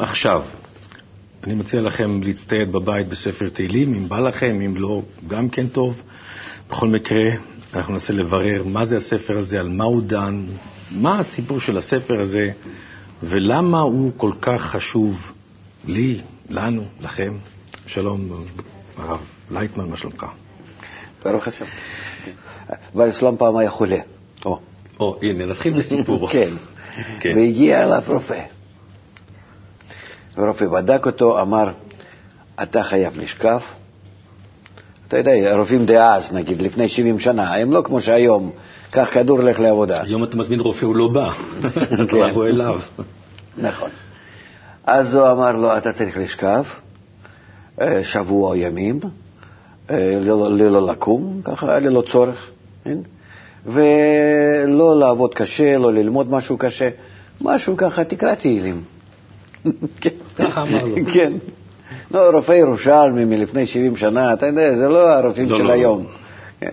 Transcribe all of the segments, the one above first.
תהילים עכשיו. אני מציע לכם להצטייד בבית בספר תהילים, אם בא לכם, אם לא, גם כן טוב. בכל מקרה, אנחנו ננסה לברר מה זה הספר הזה, על מה הוא דן, מה הסיפור של הספר הזה, ולמה הוא כל כך חשוב לי, לנו, לכם. שלום, הרב לייטמן, מה שלומך? ברוך השם. שלום פעם היה חולה. או, הנה, נתחיל בסיפור. כן. כן. והגיע אליו רופא. ורופא בדק אותו, אמר, אתה חייב לשכב. אתה יודע, רופאים דאז, נגיד, לפני 70 שנה, הם לא כמו שהיום, קח כדור, לך לעבודה. היום אתה מזמין רופא, הוא לא בא. אתה כן. לבוא אליו. נכון. אז הוא אמר לו, אתה צריך לשכב אה, שבוע ימים, אה, ללא, לקום, ככה, ללא צורך, כן? ולא לעבוד קשה, לא ללמוד משהו קשה, משהו ככה, תקרא תהילים. כן. ככה אמר לו. כן. לא, רופא ירושלמי מלפני 70 שנה, אתה יודע, זה לא הרופאים לא, של לא. היום. כן.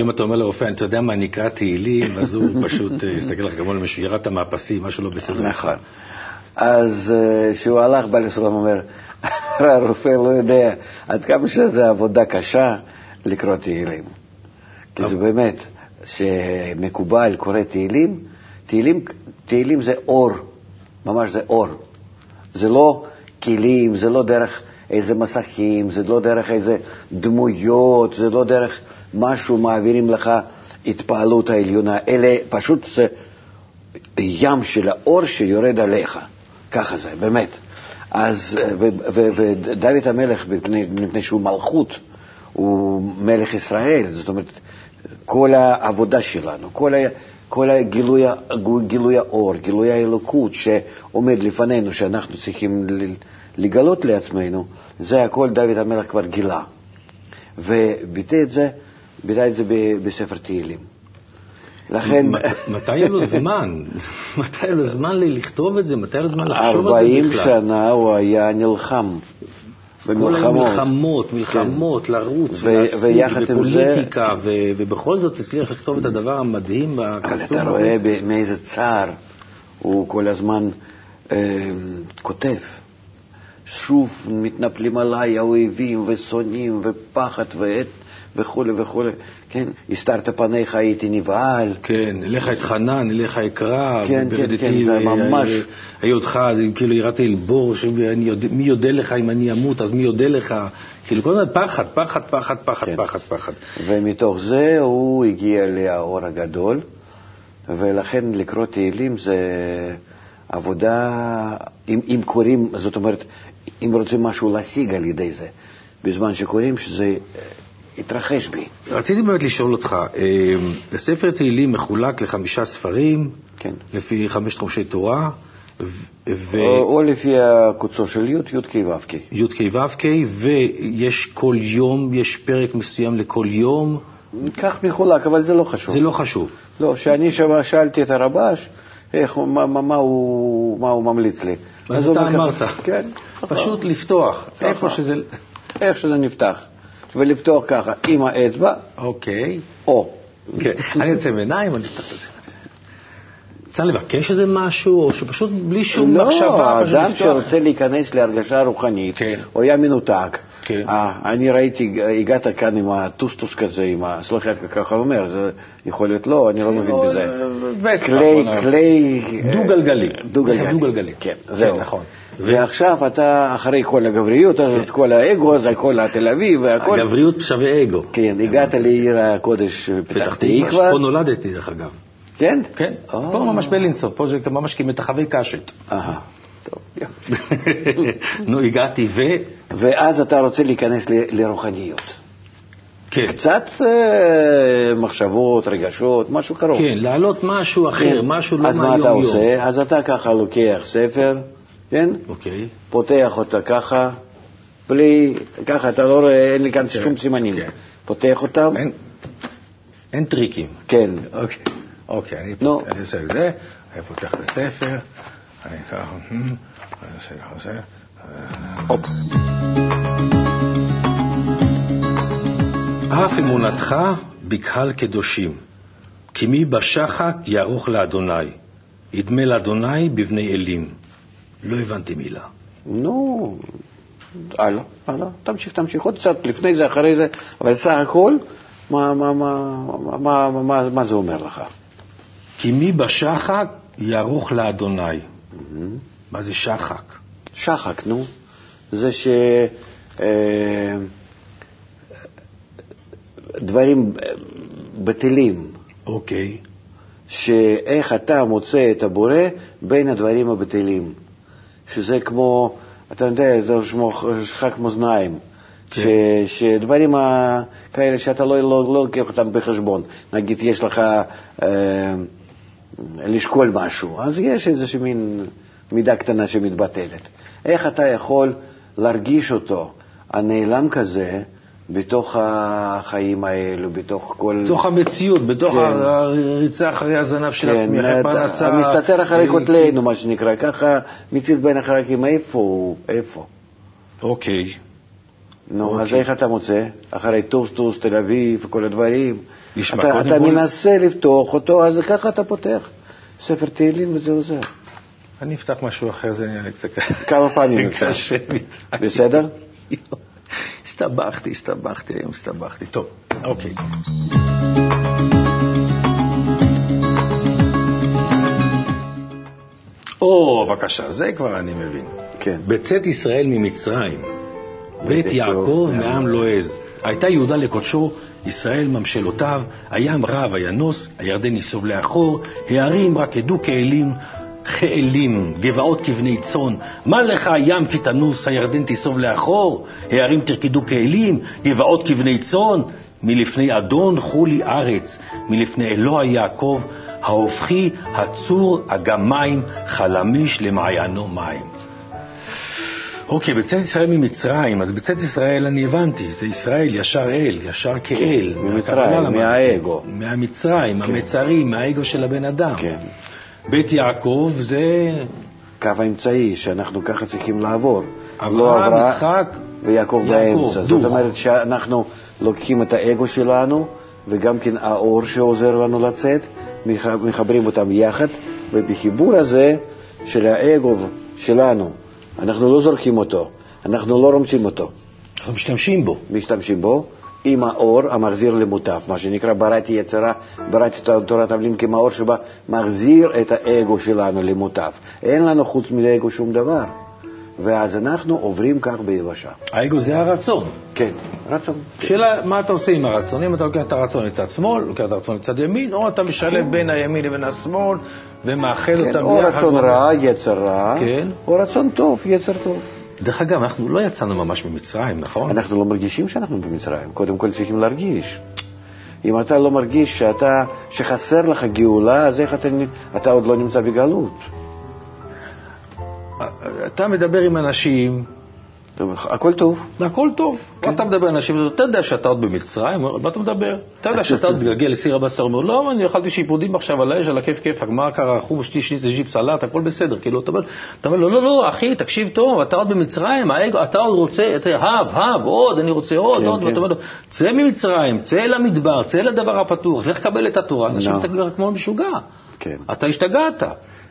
אם אתה אומר לרופא, אתה יודע מה, נקרא תהילים, אז הוא פשוט אה, יסתכל לך כמו למישהו, ירדת מהפסים, משהו לא בסדר. נכון. אז אה, כשהוא הלך, בא לסולם אומר, הרופא לא יודע עד כמה שזה עבודה קשה לקרוא תהילים. כי זה באמת, שמקובל קורא תהילים, תהילים, תהילים זה אור, ממש זה אור. זה לא כלים, זה לא דרך איזה מסכים, זה לא דרך איזה דמויות, זה לא דרך משהו מעבירים לך התפעלות העליונה, אלא פשוט זה ים של האור שיורד עליך. ככה זה, באמת. אז, ודוד המלך, מפני, מפני שהוא מלכות, הוא מלך ישראל, זאת אומרת, כל העבודה שלנו, כל, כל הגילוי, גילוי האור, גילוי האלוקות שעומד לפנינו, שאנחנו צריכים לגלות לעצמנו, זה הכל דוד המלך כבר גילה. וביטא את זה, ביטא את זה בספר תהילים. לכן... מתי היה לו זמן? מתי היה לו זמן לכתוב את זה? מתי היה לו זמן לחשוב על זה 40 בכלל? שנה הוא היה נלחם כל היום במלחמות. מלחמות, מלחמות, לרוץ ו- ויחד עם זה- ופוליטיקה, ו- ובכל זאת הצליח לכתוב את הדבר המדהים אבל והקסום אתה הזה. רואה ב- מאיזה צער הוא כל הזמן אה, כותב. שוב מתנפלים עליי האויבים ושונאים ופחד ועת וכולי וכולי. כן, הסתרת פניך הייתי נבהל. כן, אליך אתחנן, אליך אקרא, כן, כן, כן, זה ו- ממש- היותך, כאילו ירדתי אל בור, יודע- מי יודה לך אם אני אמות, אז מי יודה לך? כאילו כל הזמן פחד, פחד, פחד, פחד, כן. פחד, פחד. ומתוך זה הוא הגיע לאור הגדול, ולכן לקרוא תהילים זה עבודה, אם, אם קוראים, זאת אומרת, אם רוצים משהו להשיג על ידי זה, בזמן שקוראים, שזה יתרחש בי. רציתי באמת לשאול אותך, אה, ספר תהילים מחולק לחמישה ספרים, כן. לפי חמש חומשי תורה, ו... או, או לפי הקוצו של י', י' כ' ו' כ'. י"ק ו"ק, ויש כל יום, יש פרק מסוים לכל יום, כך מחולק, אבל זה לא חשוב. זה לא חשוב. לא, כשאני שם שאלתי את הרבש, איך, מה, מה, מה, הוא, מה הוא ממליץ לי. אז אתה אמרת. כן. פשוט לפתוח. איפה שזה... איך שזה נפתח. ולפתוח ככה עם האצבע, אוקיי. או. כן, אני יוצא עם עיניים, אני אפתח את זה. צריך לבקש איזה משהו, או שפשט בלי שום לא, מחשבה, פשוט אדם לפתוח? שרוצה להיכנס להרגשה רוחנית, כן. הוא היה מנותק. כן. אה, אני ראיתי, הגעת כאן עם הטוסטוס כזה, עם ה... סליחה, ככה אומר, זה יכול להיות לא, אני לא מבין בזה. אה, כלי, כלי... אה, דו-גלגלי. דו-גלגלי. דו-גלגלי. כן, זהו. נכון. ועכשיו אתה, אחרי כל הגבריות הזאת, כל האגו הזה, כל התל אביב והכל, הגבריות שווה אגו. כן, הגעת לעיר הקודש פתח תקווה, פה נולדתי, דרך אגב. כן? כן, אה. פה ממש בלינסון, פה זה ממש כמטחווי קשת. אהה. נו, הגעתי ו... ואז אתה רוצה להיכנס לרוחניות. כן, קצת אה, מחשבות, רגשות, משהו קרוב. כן, להעלות משהו אחר, כן. משהו לא אז מהיום-יום. מה אתה עושה? אז אתה ככה לוקח ספר, כן? אוקיי. פותח אותה ככה, בלי, ככה, אתה לא רואה, אין לי כאן שום סימנים. כן. פותח אותם, אין- אין טריקים. כן. אוקיי, אוקיי, אני נו. אני עושה את זה, אני פותח את הספר, אני ככה, אני עושה ככה זה, הופ. אף אמונתך בקהל קדושים, כי מי בשחק יערוך לאדוני, ידמה לאדוני בבני אלים. לא הבנתי מילה. נו, הלאה, הלאה, תמשיך, תמשיך, עוד קצת לפני זה, אחרי זה, אבל סך הכל, מה, מה, מה, מה, מה, מה, מה זה אומר לך? כי מי בשחק יערוך לאדוני. מה זה שחק? שחק, נו. זה ש... אה, דברים בטלים, אוקיי. שאיך אתה מוצא את הבורא בין הדברים הבטלים. שזה כמו, אתה יודע, זה שמו שחק מאזניים. כן. ש, שדברים כאלה שאתה לא, לא, לא לוקח אותם בחשבון. נגיד, יש לך אה, לשקול משהו, אז יש איזושהי מין מידה קטנה שמתבטלת. איך אתה יכול להרגיש אותו, הנעלם כזה, בתוך החיים האלו, בתוך כל... בתוך המציאות, בתוך כן. הריצה אחרי הזנב של עצמי, אחרי פרנסה. המסתתר אחרי אה, כותלנו, מה שנקרא, ככה מציץ בין החלקים, איפה הוא, איפה? אוקיי. נו, אז אוקיי. איך אתה מוצא? אחרי טוסטוס, תל אביב, כל הדברים. נשמע, אתה, אתה כל- מנסה לפתוח אותו, אז ככה אתה פותח. ספר תהילים וזה עוזר. אני אפתח משהו אחר, זה נראה לי קצת כמה פעמים. בסדר? הסתבכתי, הסתבכתי היום, הסתבכתי. טוב, אוקיי. או, בבקשה, זה כבר אני מבין. כן. בצאת ישראל ממצרים, בית יעקב מעם לועז. הייתה יהודה לקודשו, ישראל ממשלותיו, הים רב הינוס, הירדן ייסוב לאחור, הערים רק ידעו כאלים, כאלים, גבעות כבני צאן. מה לך הים כי תנוס, הירדן תיסוב לאחור, הערים תרקדו כאלים, גבעות כבני צאן. מלפני אדון חולי ארץ, מלפני אלוה יעקב, ההופכי, הצור, אגם מים, חלמיש למעיינו מים. אוקיי, בצאת ישראל ממצרים, אז בצאת ישראל אני הבנתי, זה ישראל ישר אל, ישר כאל. כן, ממצרים. מהאגו. מהמצרים, כן. המצרים, מהאגו של הבן אדם. כן. בית יעקב זה קו האמצעי שאנחנו ככה צריכים לעבור. אברהם, לא עברה יצחק, ויעקב יעקב, באמצע. זאת דוך. אומרת שאנחנו לוקחים את האגו שלנו, וגם כן האור שעוזר לנו לצאת, מח- מחברים אותם יחד, ובחיבור הזה של האגו שלנו, אנחנו לא זורקים אותו, אנחנו לא רומסים אותו, אנחנו משתמשים בו. משתמשים בו עם האור המחזיר למוטב, מה שנקרא בראתי יצרה, בראתי את תורת הבלין כמאור שבה מחזיר את האגו שלנו למוטב. אין לנו חוץ מאגו שום דבר, ואז אנחנו עוברים כך ביבשה. האגו זה הרצון. כן, רצון. שאלה, מה אתה עושה עם הרצון? אם אתה לוקח את הרצון לצד שמאל, לוקח את הרצון לצד ימין, או אתה משלב בין הימין לבין השמאל, ומאחד כן, אותם או. רצון רע, יצר רע, כן. או רצון טוב, יצר טוב. דרך אגב, אנחנו לא יצאנו ממש ממצרים, נכון? אנחנו לא מרגישים שאנחנו במצרים, קודם כל צריכים להרגיש. אם אתה לא מרגיש שאתה, שחסר לך גאולה, אז איך אתה, אתה עוד לא נמצא בגלות? אתה מדבר עם אנשים, הכל טוב. הכל טוב. כן. אתה מדבר עם אנשים, אתה יודע שאתה עוד במצרים, מה אתה מדבר? אתה יודע שאתה עוד מתגלגל לסיר הבשר, אומר, לא, אני אכלתי שיפודים עכשיו על האש, על הכיף כיפק, מה קרה, שתי שניצל ז'יפ סלט, הכל בסדר. כאילו, אתה אומר, לו, לא, לא, אחי, תקשיב טוב, אתה עוד במצרים, אתה עוד רוצה, אתה, הב, הב, עוד, אני רוצה עוד, כן, עוד, כן. ואתה אומר לו, צא ממצרים, צא למדבר, צא לדבר הפתוח, לך קבל את התורה, אנשים לא. מתגלגלים כמו משוגע. כן. אתה השתגעת.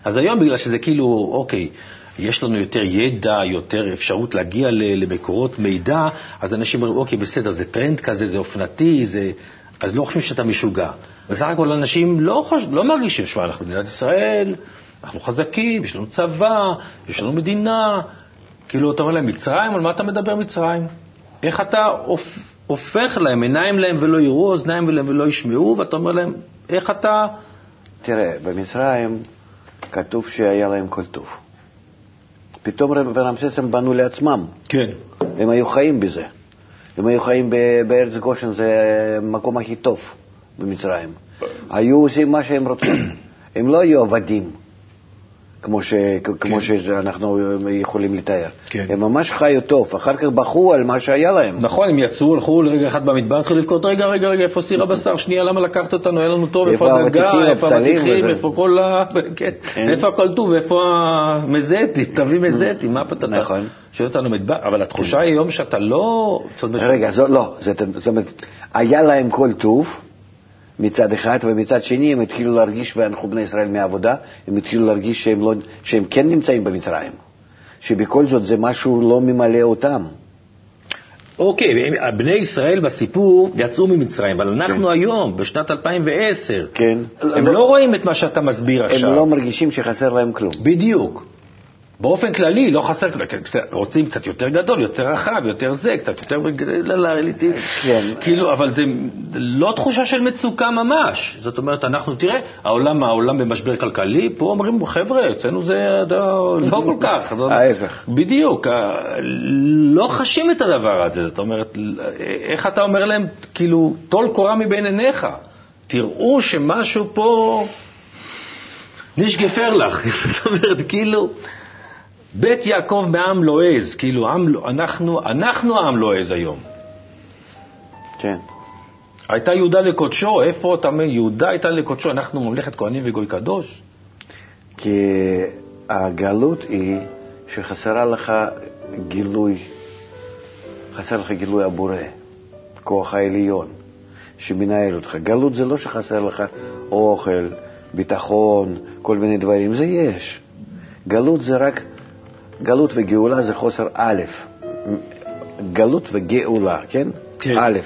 אז היום, בגלל שזה כאילו, אוקיי, יש לנו יותר ידע, יותר אפשרות להגיע למקורות מידע, אז אנשים אומרים, אוקיי, בסדר, זה טרנד כזה, זה אופנתי, זה... אז לא חושבים שאתה משוגע. בסך הכל אנשים לא, חוש... לא מרגישים, שמע, אנחנו מדינת ישראל, אנחנו חזקים, יש לנו צבא, יש לנו מדינה. כאילו, אתה אומר להם, מצרים? על מה אתה מדבר מצרים? איך אתה הופ... הופך להם, עיניים להם ולא יראו, אוזניים להם ולא ישמעו, ואתה אומר להם, איך אתה... תראה, במצרים כתוב שהיה להם כל טוב. פתאום הם בנו לעצמם, כן. הם היו חיים בזה. הם היו חיים בארץ גושן, זה המקום הכי טוב במצרים. היו עושים מה שהם רוצים. הם לא היו עבדים, כמו, ש, כמו שאנחנו יכולים לתאר. כן. הם ממש חיו טוב, אחר כך בכו על מה שהיה להם. נכון, הם יצאו, הלכו לרגע אחד במדבר, התחילו לבכות, רגע, רגע, רגע, איפה סיר הבשר? שנייה, למה לקחת אותנו? היה לנו טוב, איפה איפה הדגה, איפה הבשלים האבטיחים, וזה? איפה כל ה... כן, כן. איפה הכל טוב, איפה המזטים, תביא מזטים, מה אתה... נכון. שואל אותנו מדבר, אבל התחושה היא היום שאתה לא... רגע, לא, זאת אומרת, היה להם כל טוב מצד אחד, ומצד שני הם התחילו להרגיש, ואנחנו בני ישראל מהעבודה, הם התחילו להרגיש שהם, לא, שהם כן נמצאים במצרים. שבכל זאת זה משהו לא ממלא אותם. אוקיי, הם- בני ישראל בסיפור יצאו ממצרים, אבל אנחנו כן. היום, בשנת 2010, כן. הם לא רואים את מה שאתה מסביר הם עכשיו. לא מרגישים שחסר להם כלום. בדיוק. באופן כללי, לא חסר, כן, רוצים קצת יותר גדול, יותר רחב, יותר זה, קצת יותר אליטי. כן. כאילו, אבל זה לא תחושה של מצוקה ממש. זאת אומרת, אנחנו, תראה, העולם, העולם במשבר כלכלי, פה אומרים, חבר'ה, אצלנו זה לא לא כל כך. ההפך. בדיוק, לא חשים את הדבר הזה. זאת אומרת, איך אתה אומר להם, כאילו, טול קורה מבין עיניך. תראו שמשהו פה... ניש גפרלך, זאת אומרת, כאילו, בית יעקב מעם לועז, כאילו, עם, לא- אנחנו, אנחנו העם לועז היום. כן. הייתה יהודה לקודשו, איפה אתה אומר, יהודה הייתה לקודשו, אנחנו ממלכת כהנים וגוי קדוש? כי הגלות היא שחסרה לך גילוי, חסר לך גילוי הבורא, כוח העליון שמנהל אותך. גלות זה לא שחסר לך אוכל, ביטחון, כל מיני דברים, זה יש. גלות זה רק, גלות וגאולה זה חוסר א', גלות וגאולה, כן? כן. א',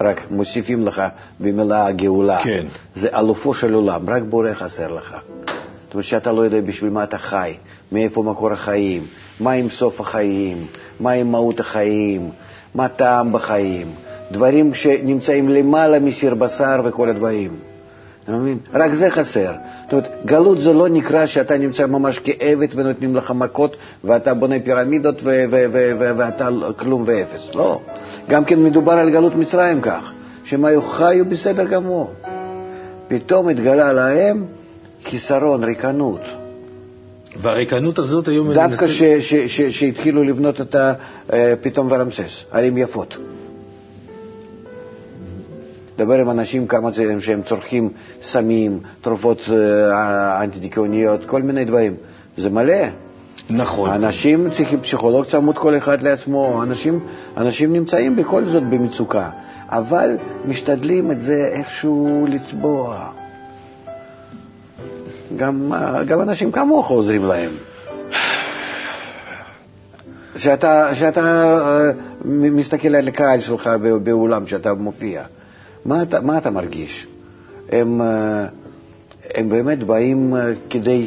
רק מוסיפים לך במילה גאולה. כן. זה אלופו של עולם, רק בורא חסר לך. זאת אומרת שאתה לא יודע בשביל מה אתה חי, מאיפה מקור החיים, מה עם סוף החיים, מה עם מהות החיים, מה טעם בחיים, דברים שנמצאים למעלה מסיר בשר וכל הדברים. אתה מבין? רק זה חסר. זאת אומרת, גלות זה לא נקרא שאתה נמצא ממש כעבד ונותנים לך מכות ואתה בונה פירמידות ו- ו- ו- ו- ואתה כלום ואפס. לא. גם כן מדובר על גלות מצרים כך, שהם היו חיו בסדר גמור. פתאום התגלה להם חיסרון, ריקנות. והריקנות הזאת. דווקא ש- ש- ש- שהתחילו לבנות את ה- אה, פתאום ורמסס, ערים יפות. דבר עם אנשים כמה שהם צורכים סמים, תרופות אה, אנטי-דיכאוניות, כל מיני דברים. זה מלא. נכון. אנשים צריכים פסיכולוג צמוד כל אחד לעצמו, אנשים, אנשים נמצאים בכל זאת במצוקה, אבל משתדלים את זה איכשהו לצבוע. גם, גם אנשים כמוך עוזרים להם. שאתה, שאתה אה, מ- מסתכל על הקהל שלך בא- באולם, שאתה מופיע, מה אתה, מה אתה מרגיש? הם, אה, הם באמת באים אה, כדי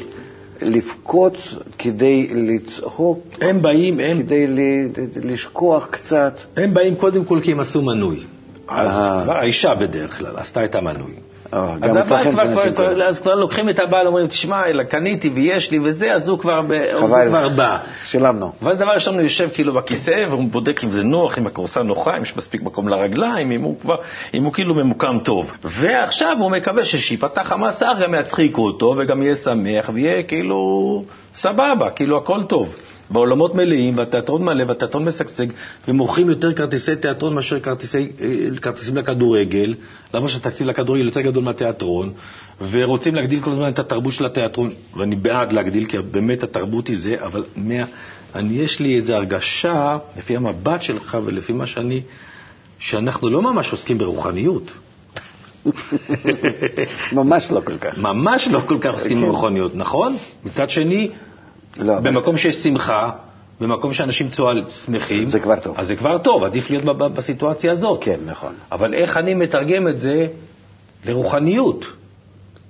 לבכות, כדי לצחוק, הם באים, הם, כדי ל- לשכוח קצת. הם באים קודם כל כי הם עשו מנוי. אז אה. האישה בדרך כלל עשתה את המנוי. אה, אז הבעל כבר, כבר. אז כבר לוקחים את הבעל, אומרים, תשמע, אלא קניתי ויש לי וזה, אז הוא כבר, הוא כבר בא. שילמנו. ואז דבר ראשון הוא יושב כאילו בכיסא, והוא בודק אם זה נוח, אם הכורסה נוחה, אם יש מספיק מקום לרגליים, אם הוא כבר, אם הוא כאילו ממוקם טוב. ועכשיו הוא מקווה ששיפתח המסך, גם יצחיקו אותו, וגם יהיה שמח, ויהיה כאילו סבבה, כאילו הכל טוב. בעולמות מלאים, והתיאטרון מלא, והתיאטרון משגשג, ומוכרים יותר כרטיסי תיאטרון מאשר כרטיסי, אה, כרטיסים לכדורגל, למה שהתקציב לכדורגל יותר גדול מהתיאטרון, ורוצים להגדיל כל הזמן את התרבות של התיאטרון, ואני בעד להגדיל, כי באמת התרבות היא זה, אבל מה, אני, יש לי איזו הרגשה, לפי המבט שלך ולפי מה שאני, שאנחנו לא ממש עוסקים ברוחניות. ממש לא כל כך. ממש לא כל כך עוסקים כן. ברוחניות, נכון? מצד שני, לא, אבל- במקום שיש שמחה, במקום שאנשים צועל שמחים, זה כבר טוב. אז זה כבר טוב, עדיף להיות בסיטואציה הזאת. כן, נכון. אבל איך אני מתרגם את זה לרוחניות?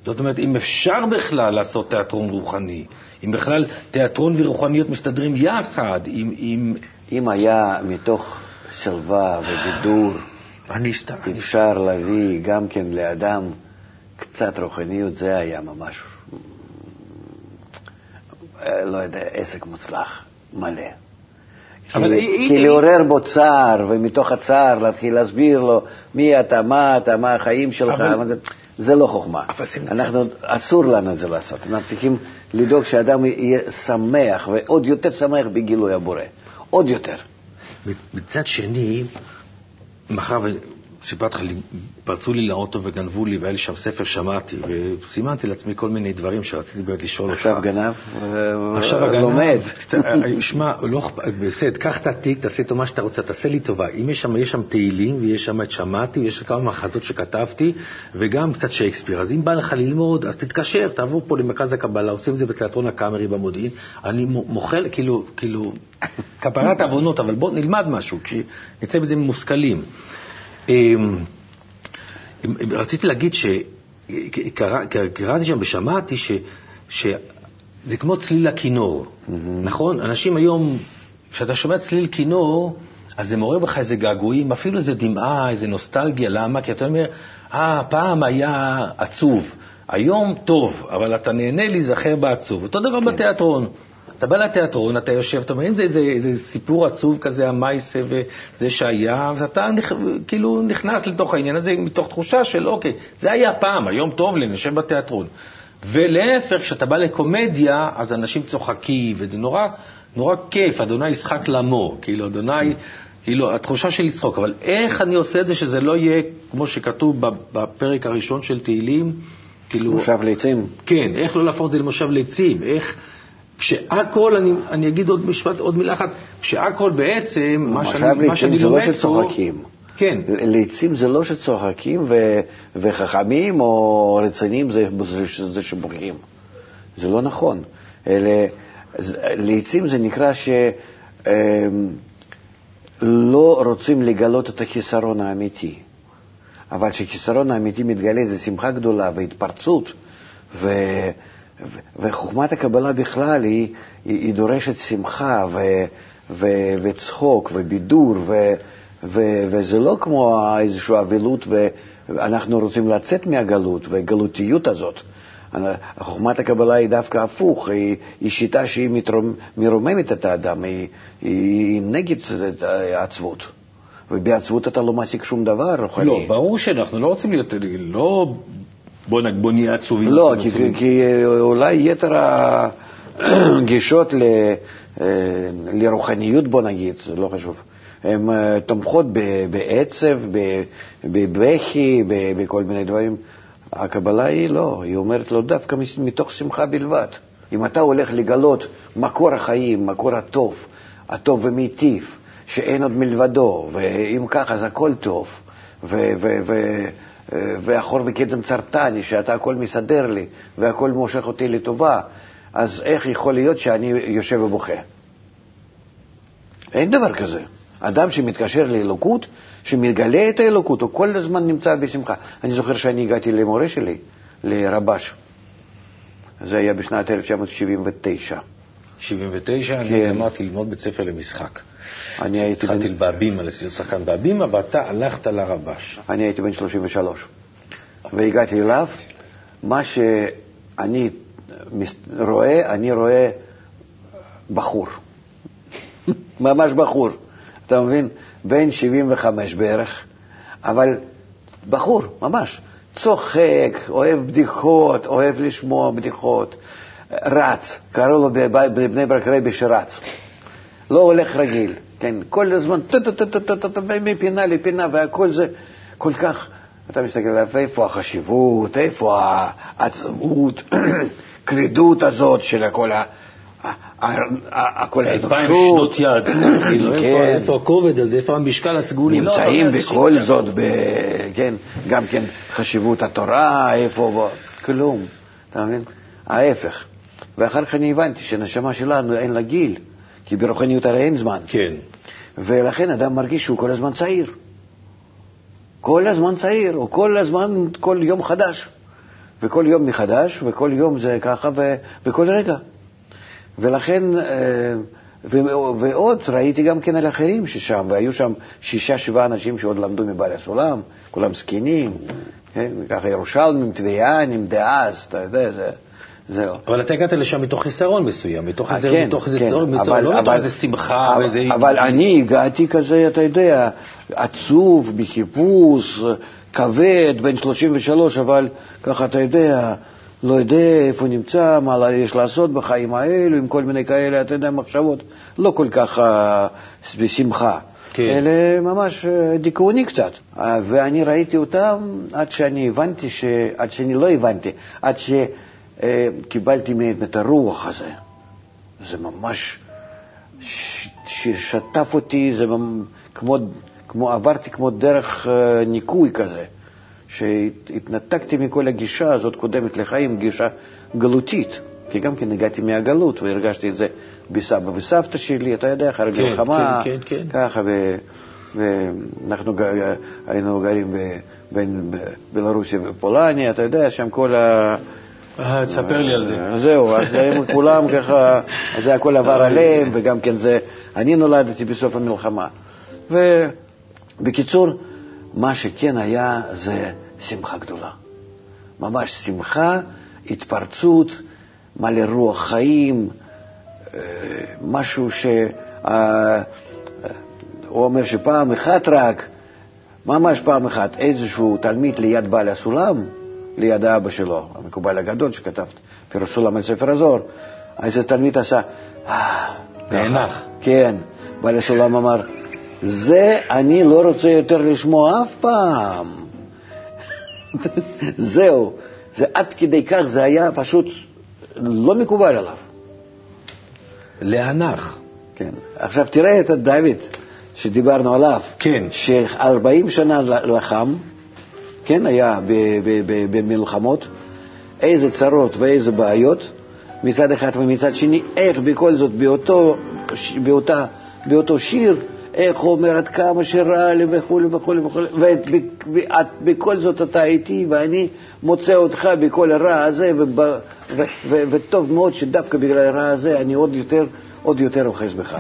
זאת אומרת, אם אפשר בכלל לעשות תיאטרון רוחני, אם בכלל תיאטרון ורוחניות מסתדרים יחד, אם... אם... אם היה מתוך שלווה ובידור, אפשר להביא גם כן לאדם קצת רוחניות, זה היה ממש, לא יודע, עסק מוצלח, מלא. אבל כי, היא- כי היא- לעורר בו צער, ומתוך הצער להתחיל להסביר לו מי אתה, מה אתה, מה החיים שלך, אבל- זה, זה לא חוכמה. אנחנו, אסור לנו את זה לעשות. אנחנו צריכים לדאוג שאדם יהיה שמח, ועוד יותר שמח בגילוי הבורא. עוד יותר. מצד שני, מאחר סיפרתי לך, פרצו לי לאוטו וגנבו לי, והיה לי שם ספר שמעתי, וסימנתי לעצמי כל מיני דברים שרציתי באמת לשאול אותך. עכשיו גנב עכשיו הגנב, לומד. שמע, לא, בסדר, קח את התיק, תעשה איתו מה שאתה רוצה, תעשה לי טובה. אם יש שם, יש שם תהילים, ויש שם את שמעתי, ויש כמה מחזות שכתבתי, וגם קצת שייקספיר. אז אם בא לך ללמוד, אז תתקשר, תעבור פה למרכז הקבלה, עושים את זה בתיאטרון הקאמרי במודיעין. אני מוחל, כאילו, כאילו, כפרת עוונות, אבל בוא נלמד משהו, כשנצא מזה מושכלים. רציתי להגיד שקראתי שם ושמעתי שזה כמו צליל הכינור, mm-hmm. נכון? אנשים היום, כשאתה שומע צליל כינור, אז זה מעורר בך איזה געגועים, אפילו איזה דמעה, איזה נוסטלגיה, למה? כי אתה אומר, אה, פעם היה עצוב, היום טוב, אבל אתה נהנה להיזכר בעצוב. אותו דבר כן. בתיאטרון. אתה בא לתיאטרון, אתה יושב, אתה אומר, אם זה איזה, סיפור עצוב כזה, המייסה וזה שהיה, אז אתה נכ... כאילו נכנס לתוך העניין הזה מתוך תחושה של, אוקיי, זה היה פעם, היום טוב לי, נשב בתיאטרון. ולהפך, כשאתה בא לקומדיה, אז אנשים צוחקים, וזה נורא, נורא כיף, אדוני ישחק לאמור, כאילו, אדוני, כאילו, התחושה של לצחוק. אבל איך אני עושה את זה שזה לא יהיה, כמו שכתוב בפרק הראשון של תהילים, כאילו... מושב ליצים. כן, איך לא להפוך את זה למושב ליצים, איך... כשהכל, אני, אני אגיד עוד משפט, עוד מילה אחת, כשהכל בעצם, מה שאני, מה שאני לומד פה... זה לא שצוחקים. כן. לעצים זה לא שצוחקים ו, וחכמים או רציניים זה, זה, זה שבוכים. זה לא נכון. אלה, לעצים זה נקרא שלא אמ, רוצים לגלות את החיסרון האמיתי. אבל כשהחיסרון האמיתי מתגלה זה שמחה גדולה והתפרצות, ו... וחוכמת הקבלה בכלל היא, היא, היא דורשת שמחה ו, ו, וצחוק ובידור, ו, ו, וזה לא כמו איזושהי אבלות ואנחנו רוצים לצאת מהגלות והגלותיות הזאת. חוכמת הקבלה היא דווקא הפוך, היא, היא שיטה שהיא מתרומ, מרוממת את האדם, היא, היא נגד העצבות. ובעצבות אתה לא מעסיק שום דבר רוחני. לא, ברור שאנחנו לא רוצים להיות, לא בוא, נהיה עצובים. לא, כי, כי, כי אולי יתר הגישות ל, אה, לרוחניות, בוא נגיד, זה לא חשוב, הן אה, תומכות בעצב, בבכי, בכל מיני דברים. הקבלה היא לא, היא אומרת לו דווקא מתוך שמחה בלבד. אם אתה הולך לגלות מקור החיים, מקור הטוב, הטוב ומיטיב, שאין עוד מלבדו, ואם ככה אז הכל טוב, ו- ו- ו- והחור וקדם צרתני, שאתה הכל מסדר לי והכל מושך אותי לטובה, אז איך יכול להיות שאני יושב ובוכה? אין דבר כזה. אדם שמתקשר לאלוקות, שמגלה את האלוקות, הוא כל הזמן נמצא בשמחה. אני זוכר שאני הגעתי למורה שלי, לרבש. זה היה בשנת 1979. 79? כן. אני אמרתי ללמוד בית ספר למשחק. אני הייתי... התחלתי בן... בהבימה, שחקן בהבימה, ואתה הלכת לרבש. אני הייתי בן 33, והגעתי אליו. מה שאני רואה, אני רואה בחור. ממש בחור. אתה מבין? בן 75 בערך, אבל בחור, ממש. צוחק, אוהב בדיחות, אוהב לשמוע בדיחות, רץ, קראו לו בבני ברק רבי שרץ. לא הולך רגיל, כן, כל הזמן מפינה לפינה והכל זה כל כך, אתה מסתכל עליו, איפה החשיבות, איפה העצמות, כבדות הזאת של הכל ה... הכל האנושות. אלפיים שנות יד, כן. איפה הכובד הזה, איפה המשקל הסגולי. לא, נמצאים בכל זאת, כן, גם כן חשיבות התורה, איפה, כלום, אתה מבין? ההפך. ואחר כך אני הבנתי שהנשמה שלנו אין לה גיל. כי ברוחניות הרי אין זמן. כן. ולכן אדם מרגיש שהוא כל הזמן צעיר. כל הזמן צעיר, או כל הזמן, כל יום חדש. וכל יום מחדש, וכל יום זה ככה, ו, וכל רגע. ולכן, אה, ו, ועוד ראיתי גם כן על אחרים ששם, והיו שם שישה, שבעה אנשים שעוד למדו מבעלי הסולם, כולם זקנים, כן? ככה ירושלמים, טבריאנים, דאז, אתה יודע, זה... זהו. אבל אתה הגעת לשם מתוך חיסרון מסוים, מתוך איזה, כן, מתוך כן, צורך, אבל, לא מתוך איזה שמחה אבל, ואיזה... אבל אני הגעתי כזה, אתה יודע, עצוב, בחיפוש, כבד, בן 33, אבל ככה, אתה יודע, לא יודע איפה נמצא, מה יש לעשות בחיים האלו, עם כל מיני כאלה, אתה יודע, מחשבות לא כל כך אה, בשמחה, כן. אלא ממש אה, דיכאוני קצת. אה, ואני ראיתי אותם עד שאני הבנתי, ש... עד שאני לא הבנתי, עד שקיבלתי מהם את הרוח הזה. זה ממש. ששטף אותי, זה. כמו, כמו, עברתי כמו דרך אה, ניקוי כזה. שהתנתקתי מכל הגישה הזאת קודמת לחיים, גישה גלותית, כי גם כן הגעתי מהגלות והרגשתי את זה בסבא וסבתא שלי, אתה יודע, אחרי כן, מלחמה, כן, כן, כן. ככה, ו, ואנחנו ג- היינו גרים ב- בין ב- בלרוסיה ופולניה, אתה יודע, שם כל ה... אה, תספר לי על זה. זהו, אז הם כולם ככה, זה הכל עבר עליהם, וגם כן זה, אני נולדתי בסוף המלחמה. ובקיצור, מה שכן היה זה שמחה גדולה. ממש שמחה, התפרצות, מלא רוח חיים, אה, משהו ש... אה, הוא אומר שפעם אחת רק, ממש פעם אחת, איזשהו תלמיד ליד בעל הסולם, ליד האבא שלו, המקובל הגדול שכתב פירוש סולם על ספר הזוהר, איזה תלמיד עשה, "אה", נאנח. כן, בעל הסולם אמר, זה אני לא רוצה יותר לשמוע אף פעם. זהו, זה עד כדי כך, זה היה פשוט לא מקובל עליו. להנח. כן. עכשיו תראה את דוד שדיברנו עליו. כן. ש-40 שנה לחם, כן, היה במלחמות, איזה צרות ואיזה בעיות מצד אחד ומצד שני, איך בכל זאת באותו, באותה, באותו שיר, איך הוא אומר עד כמה שרע לי וכולי וכולי וכולי, ובכל זאת אתה איתי ואני מוצא אותך בכל הרע הזה, וב, ו, ו, וטוב מאוד שדווקא בגלל הרע הזה אני עוד יותר, עוד יותר אוחז בך.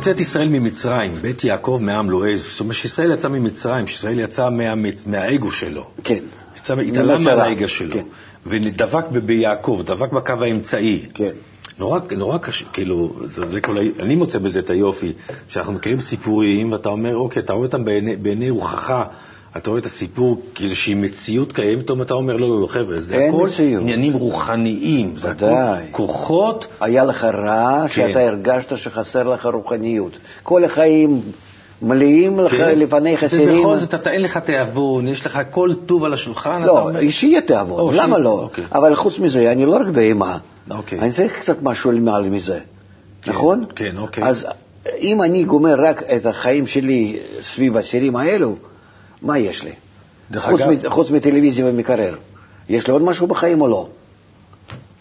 בצאת ישראל ממצרים, בית יעקב מעם לועז. זאת אומרת שישראל יצא ממצרים, שישראל יצא מהמצ... מהאגו שלו. כן. יצא, התעלם ממצרה. מהאגו שלו. כן. ודבק ביעקב, דבק בקו האמצעי. כן. נורא, נורא קשה, כאילו, זה, זה כל, ה- אני מוצא בזה את היופי, שאנחנו מכירים סיפורים, ואתה אומר, אוקיי, אתה רואה אותם בעיני, בעיני רוחך, אתה רואה את הסיפור כאיזושהי מציאות קיימת, פתאום אתה אומר, לא, לא, לא, חבר'ה, זה אין הכל מציאות. עניינים רוחניים, זה הכל ודאי. כוחות, היה לך רע שאתה הרגשת שחסר לך רוחניות. כל החיים מלאים לך כן. לפניך סירים. ובכל זאת, אתה אין לך תיאבון, יש לך כל טוב על השולחן, אתה לא, אומר, שיהיה תיאבון, או, למה שיהיה- לא? אוקיי. אבל חוץ מזה, אני לא רק באימה. אוקיי. אני צריך קצת משהו מעל מזה, נכון? כן, אוקיי. אז אם אני גומר רק את החיים שלי סביב הסירים האלו, מה יש לי? חוץ אגב- מ- חוץ מטלוויזיה ומקרר. יש לי עוד משהו בחיים או לא?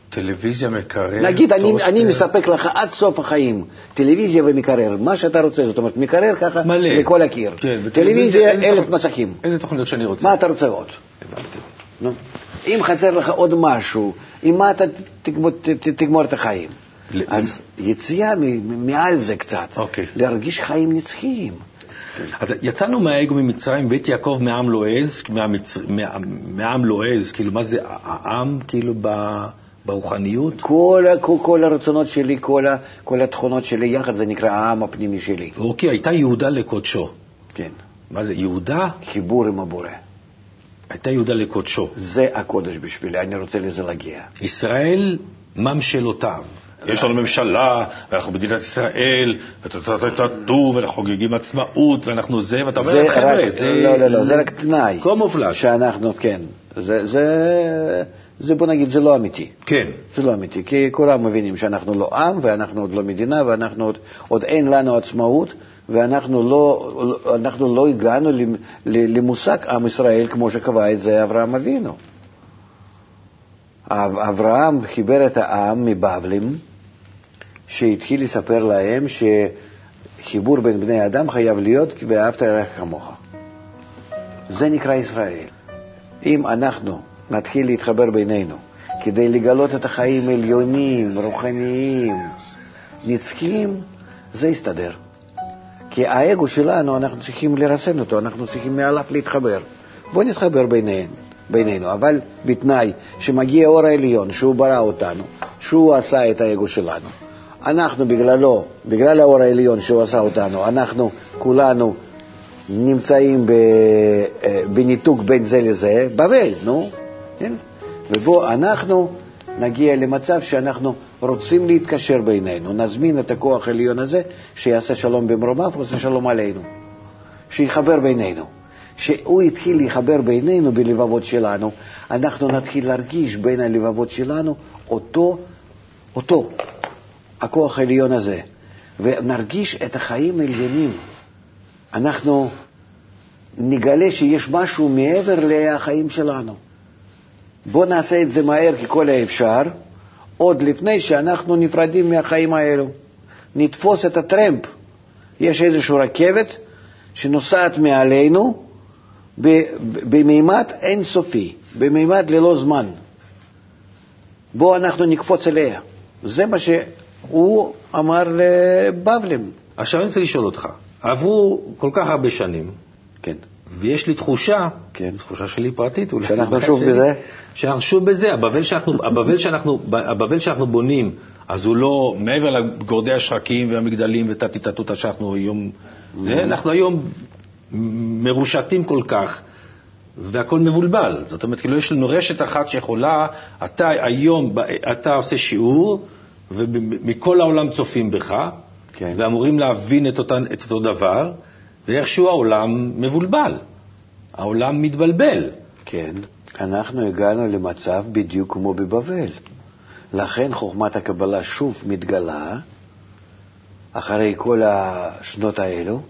טלוויזיה מקרר, נגיד, אני, טוסטר. אני מספק לך עד סוף החיים טלוויזיה ומקרר, מה שאתה רוצה, זאת אומרת, מקרר ככה מלא. לכל הקיר. כן, טלוויזיה, אלף תוכנ- מסכים. איזה תוכניות שאני רוצה. מה אתה רוצה עוד? הבנתי. נו. אם חסר לך עוד משהו, עם מה אתה תגמור, ת- ת- תגמור את החיים? ל- אז יציאה מעל זה קצת, אוקיי. להרגיש חיים נצחיים. אז יצאנו מהאגו ממצרים, בית יעקב מעם לועז, מהמצ... מעם לועז, כאילו מה זה העם, כאילו ב... ברוחניות? כל, כל, כל הרצונות שלי, כל, כל התכונות שלי יחד, זה נקרא העם הפנימי שלי. אוקיי, הייתה יהודה לקודשו. כן. מה זה, יהודה חיבור עם הבורא. הייתה יהודה לקודשו. זה הקודש בשבילי, אני רוצה לזה להגיע. ישראל ממשלותיו. יש לנו ממשלה, ואנחנו מדינת ישראל, וטו ואנחנו חוגגים עצמאות, ואנחנו זה, ואתה אומר, חבר'ה, זה... לא, לא, לא, זה רק תנאי. קומופלאז'. שאנחנו, כן. זה, זה, זה, בוא נגיד, זה לא אמיתי. כן. זה לא אמיתי, כי כולם מבינים שאנחנו לא עם, ואנחנו עוד לא מדינה, ואנחנו עוד, עוד אין לנו עצמאות, ואנחנו לא, אנחנו לא הגענו למושג עם ישראל כמו שקבע את זה אברהם אבינו. אב- אברהם חיבר את העם מבבלים, שהתחיל לספר להם שחיבור בין בני אדם חייב להיות ואהבת לרעך כמוך. זה נקרא ישראל. אם אנחנו נתחיל להתחבר בינינו כדי לגלות את החיים עליונים, רוחניים, נצחיים, זה יסתדר. כי האגו שלנו, אנחנו צריכים לרסן אותו, אנחנו צריכים מעליו להתחבר. בואו נתחבר ביניהם, בינינו, אבל בתנאי שמגיע אור העליון, שהוא ברא אותנו, שהוא עשה את האגו שלנו. אנחנו בגללו, בגלל האור העליון שהוא עשה אותנו, אנחנו כולנו נמצאים אה, בניתוק בין זה לזה, בבל, נו, כן? ובו אנחנו נגיע למצב שאנחנו רוצים להתקשר בינינו, נזמין את הכוח העליון הזה שיעשה שלום במרומיו ועושה שלום עלינו, שיחבר בינינו. שהוא התחיל לחבר בינינו בלבבות שלנו, אנחנו נתחיל להרגיש בין הלבבות שלנו אותו, אותו, הכוח העליון הזה, ונרגיש את החיים העליונים. אנחנו נגלה שיש משהו מעבר לחיים שלנו. בואו נעשה את זה מהר ככל האפשר, עוד לפני שאנחנו נפרדים מהחיים האלו. נתפוס את הטרמפ. יש איזושהי רכבת שנוסעת מעלינו במימד אינסופי, במימד ללא זמן. בואו אנחנו נקפוץ אליה. זה מה שהוא אמר לבבלים. עכשיו אני רוצה לשאול אותך, עברו כל כך הרבה שנים, כן. ויש לי תחושה, כן. תחושה שלי פרטית, אולי שאנחנו שוב שלי, בזה? שאנחנו שוב בזה, הבבל שאנחנו, הבבל, שאנחנו, הבבל שאנחנו בונים, אז הוא לא, מעבר לגורדי השחקים והמגדלים ותתי-תתותא שאנחנו היום, זה, mm-hmm. אנחנו היום מרושתים כל כך, והכל מבולבל. זאת אומרת, כאילו יש לנו רשת אחת שיכולה, אתה היום, אתה עושה שיעור, ומכל העולם צופים בך, כן. ואמורים להבין את, אותן, את אותו דבר, ואיכשהו העולם מבולבל, העולם מתבלבל. כן, אנחנו הגענו למצב בדיוק כמו בבבל. לכן חוכמת הקבלה שוב מתגלה, אחרי כל השנות האלו,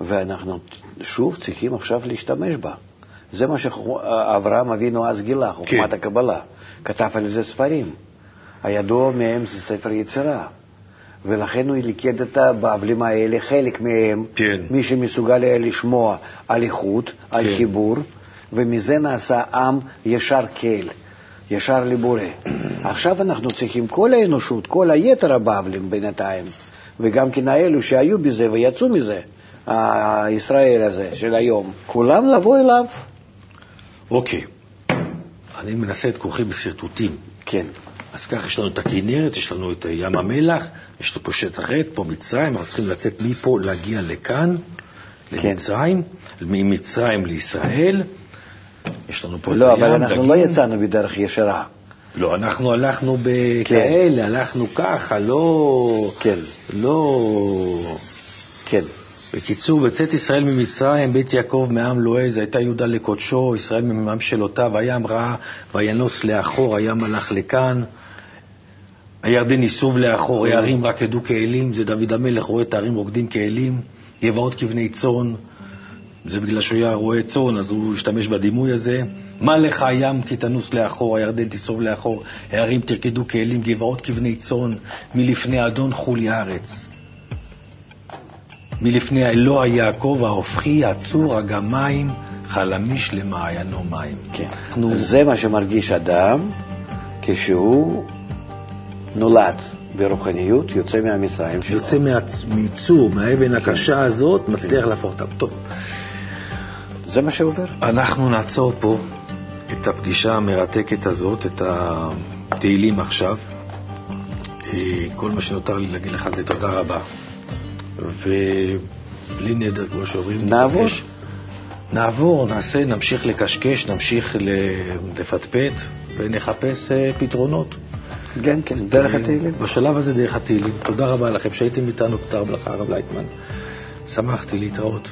ואנחנו שוב צריכים עכשיו להשתמש בה. זה מה שאברהם אבינו אז גילה, חוכמת כן. הקבלה. כתב על זה ספרים. הידוע מהם זה ספר יצירה. ולכן הוא ליקד את הבבלים האלה, חלק מהם, כן. מי שמסוגל היה לשמוע על איכות, כן. על חיבור, ומזה נעשה עם ישר קל, ישר לבורא. עכשיו אנחנו צריכים, כל האנושות, כל היתר הבבלים בינתיים, וגם כן האלו שהיו בזה ויצאו מזה, הישראל הזה של היום, כולם לבוא אליו. אוקיי, אני מנסה את כוחי בשרטוטים. כן. אז ככה יש לנו את הכנרת, יש לנו את ים המלח, יש לנו פה שטח רד, פה מצרים, אנחנו צריכים לצאת מפה, להגיע לכאן, כן. למצרים, ממצרים לישראל. יש לנו פה לא, את הים. לא, אבל אנחנו דגים. לא יצאנו בדרך ישרה. לא, אנחנו הלכנו בכאלה, כן. הלכנו ככה, לא... כן. לא... כן. בקיצור, בצאת ישראל ממצרים, בית יעקב מעם לועז, הייתה יהודה לקודשו, ישראל ממעם שלותיו, הים ראה וינוס לאחור, הים הלך לכאן, הירדן ייסוב לאחור, הערים רק ידעו כאלים, זה דוד המלך רואה את הערים רוקדים כאלים, גבעות כבני צאן, זה בגלל שהוא היה רואה צאן, אז הוא השתמש בדימוי הזה. מה לך הים כי תנוס לאחור, הירדן תיסוב לאחור, הערים תרקדו כאלים, גבעות כבני צאן, מלפני אדון חולי הארץ. מלפני אלוה יעקב ההופכי, הצור, הגמיים, חלמיש למעיינו מים. כן. נו... זה מה שמרגיש אדם כשהוא נולד ברוחניות, יוצא מהמצרים שלו. יוצא מצור, מהאבן הקשה הזאת, מצליח להפוך אותם. טוב. זה מה שעובר. אנחנו נעצור פה את הפגישה המרתקת הזאת, את התהילים עכשיו. אה, כל מה שנותר לי להגיד לך זה תודה רבה. ובלי נדר, כמו שאומרים, נעבור. נעבור, נעשה, נמשיך לקשקש, נמשיך לפטפט ונחפש אה, פתרונות. כן, כן, דרך התהילים. בשלב הזה דרך התהילים. תודה רבה לכם שהייתם איתנו, תודה רבה לך, הרב לייטמן. שמחתי להתראות.